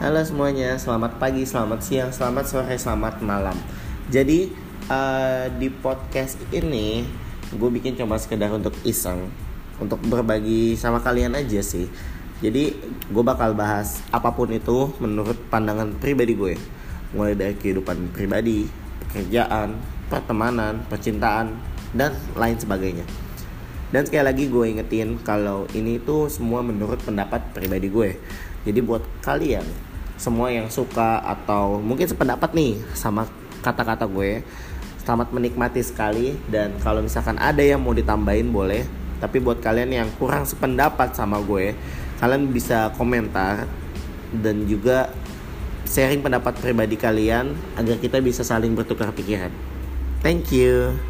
Halo semuanya, selamat pagi, selamat siang, selamat sore, selamat malam. Jadi uh, di podcast ini gue bikin cuma sekedar untuk iseng, untuk berbagi sama kalian aja sih. Jadi gue bakal bahas apa pun itu menurut pandangan pribadi gue, mulai dari kehidupan pribadi, pekerjaan, pertemanan, percintaan, dan lain sebagainya. Dan sekali lagi gue ingetin kalau ini tuh semua menurut pendapat pribadi gue jadi buat kalian semua yang suka atau mungkin sependapat nih sama kata-kata gue, selamat menikmati sekali dan kalau misalkan ada yang mau ditambahin boleh. Tapi buat kalian yang kurang sependapat sama gue, kalian bisa komentar dan juga sharing pendapat pribadi kalian agar kita bisa saling bertukar pikiran. Thank you.